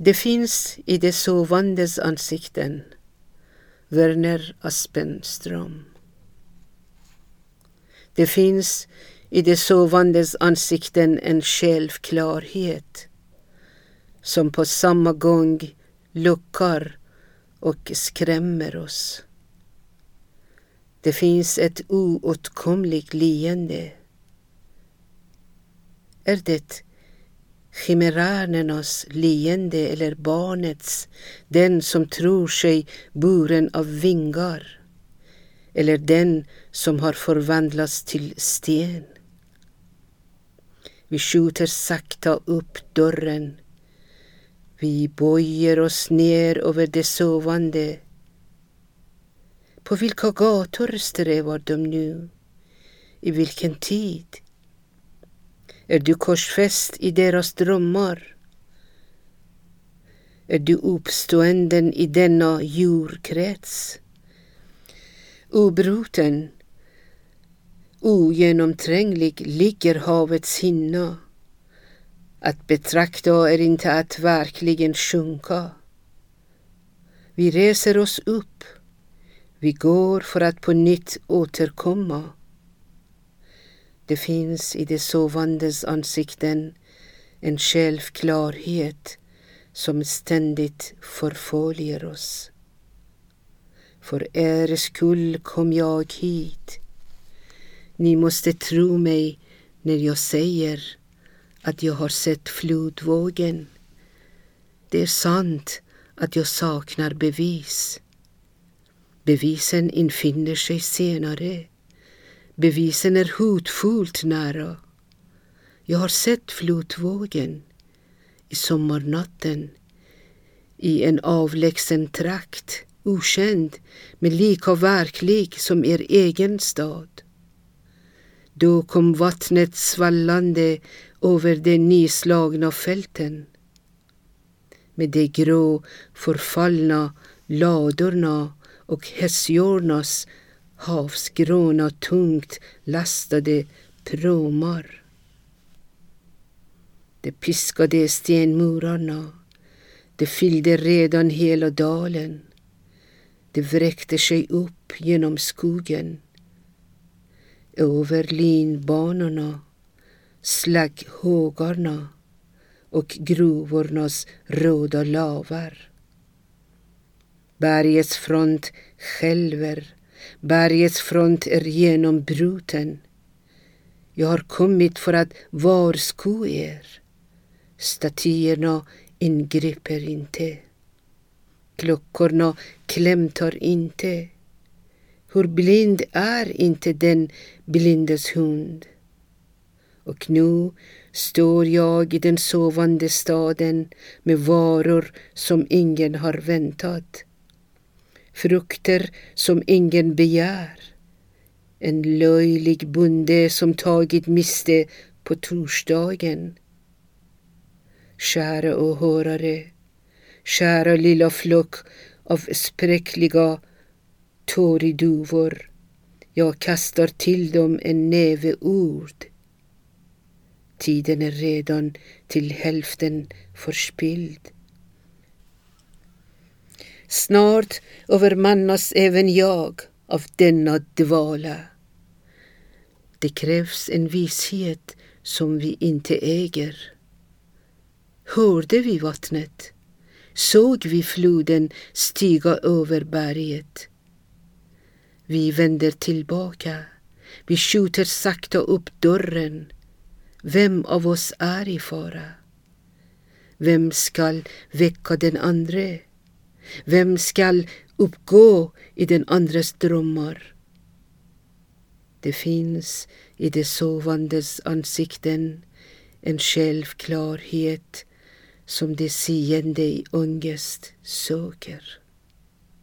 Det finns i de sovandes ansikten Werner Aspenström. Det finns i de sovandes ansikten en självklarhet som på samma gång lockar och skrämmer oss. Det finns ett oåtkomligt leende. Är det chimäränernas leende eller barnets, den som tror sig buren av vingar, eller den som har förvandlats till sten. Vi skjuter sakta upp dörren. Vi böjer oss ner över det sovande. På vilka gator strävar de nu? I vilken tid? Är du korsfäst i deras drömmar? Är du uppståenden i denna djurkrets? Obruten, ogenomtränglig ligger havets hinna. Att betrakta är inte att verkligen sjunka. Vi reser oss upp. Vi går för att på nytt återkomma. Det finns i de sovandes ansikten en självklarhet som ständigt förföljer oss. För er skull kom jag hit. Ni måste tro mig när jag säger att jag har sett flodvågen. Det är sant att jag saknar bevis. Bevisen infinner sig senare. Bevisen är hotfullt nära. Jag har sett flotvågen i sommarnatten i en avlägsen trakt, okänd men lika verklig som er egen stad. Då kom vattnet svallande över de nyslagna fälten. Med de grå förfallna ladorna och hästjornas havsgråna tungt lastade pråmar. De piskade stenmurarna. De fyllde redan hela dalen. De vräkte sig upp genom skogen. Över linbanorna, slagghågarna och gruvornas röda lavar. Bergets front skälver Bergets front är genombruten. Jag har kommit för att varsko er. Statyerna ingriper inte. Klockorna klämtar inte. Hur blind är inte den blindes hund? Och nu står jag i den sovande staden med varor som ingen har väntat frukter som ingen begär. En löjlig bonde som tagit miste på torsdagen. Kära åhörare, kära lilla flock av spräckliga tåriduvor. Jag kastar till dem en näve ord. Tiden är redan till hälften förspilld. Snart övermannas även jag av denna dvala. Det krävs en vishet som vi inte äger. Hörde vi vattnet? Såg vi floden stiga över berget? Vi vänder tillbaka. Vi skjuter sakta upp dörren. Vem av oss är i fara? Vem skall väcka den andre? Vem skall uppgå i den andres drömmar? Det finns i de sovandes ansikten en självklarhet som de seende i ångest söker.